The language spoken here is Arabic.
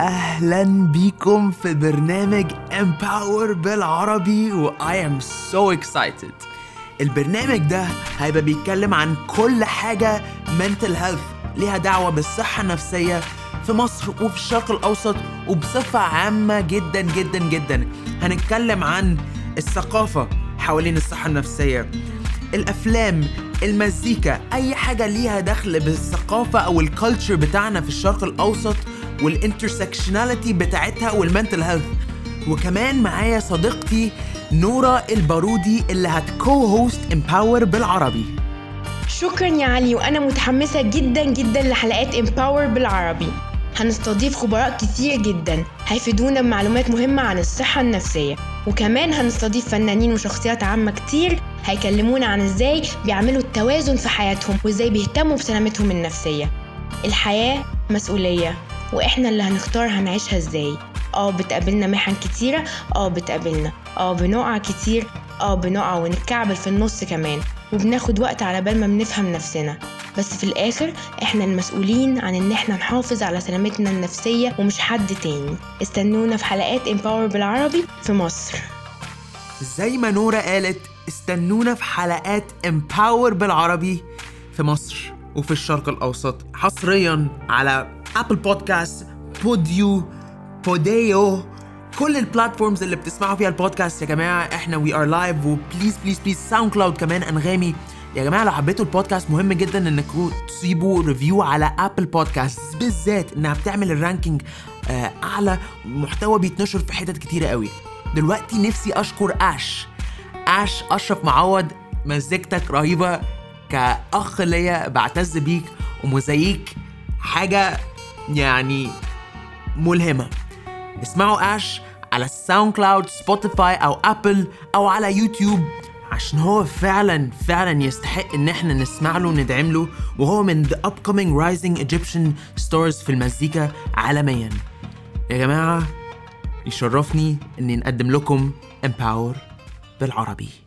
أهلا بيكم في برنامج Empower بالعربي و I am so excited. البرنامج ده هيبقى بيتكلم عن كل حاجة mental health ليها دعوة بالصحة النفسية في مصر وفي الشرق الأوسط وبصفة عامة جدا جدا جدا. هنتكلم عن الثقافة حوالين الصحة النفسية الأفلام المزيكا أي حاجة ليها دخل بالثقافة أو ال culture بتاعنا في الشرق الأوسط. وال intersectionality بتاعتها وال mental health وكمان معايا صديقتي نورا البارودي اللي هت co-host Empower بالعربي. شكرا يا علي وأنا متحمسة جدا جدا لحلقات Empower بالعربي. هنستضيف خبراء كتير جدا هيفيدونا بمعلومات مهمة عن الصحة النفسية. وكمان هنستضيف فنانين وشخصيات عامة كتير هيكلمونا عن إزاي بيعملوا التوازن في حياتهم وإزاي بيهتموا بسلامتهم النفسية. الحياة مسؤولية. وإحنا اللي هنختار هنعيشها إزاي. آه بتقابلنا محن كتيرة آه بتقابلنا آه بنقع كتير آه بنقع ونتكعبل في النص كمان وبناخد وقت على بال ما بنفهم نفسنا. بس في الآخر إحنا المسؤولين عن إن إحنا نحافظ على سلامتنا النفسية ومش حد تاني. استنونا في حلقات Empower بالعربي في مصر. زي ما نورا قالت استنونا في حلقات Empower بالعربي في مصر. وفي الشرق الأوسط حصريا على Apple Podcast Podeo Podeo كل ال platforms اللي بتسمعوا فيها البودكاست يا جماعة إحنا we are live و please please please SoundCloud كمان أنغامي. يا جماعة لو حبيتوا البودكاست مهم جدا إنكم تسيبوا review على Apple Podcast بالذات إنها بتعمل ال ranking آه، أعلى محتوى بيتنشر في حتت كتيرة قوي. دلوقتي نفسي أشكر اش اش أشرف معوض مزيكتك رهيبة. كأخ ليا بعتز بيك ومزيك حاجة يعني ملهمة. اسمعوا اش على SoundCloud Spotify أو Apple أو على يوتيوب عشان هو فعلا فعلا يستحق إن إحنا نسمع له وندعم له وهو من the upcoming rising Egyptian stars في المزيكا عالميا. يا جماعة يشرفني إني نقدم لكم Empower بالعربي.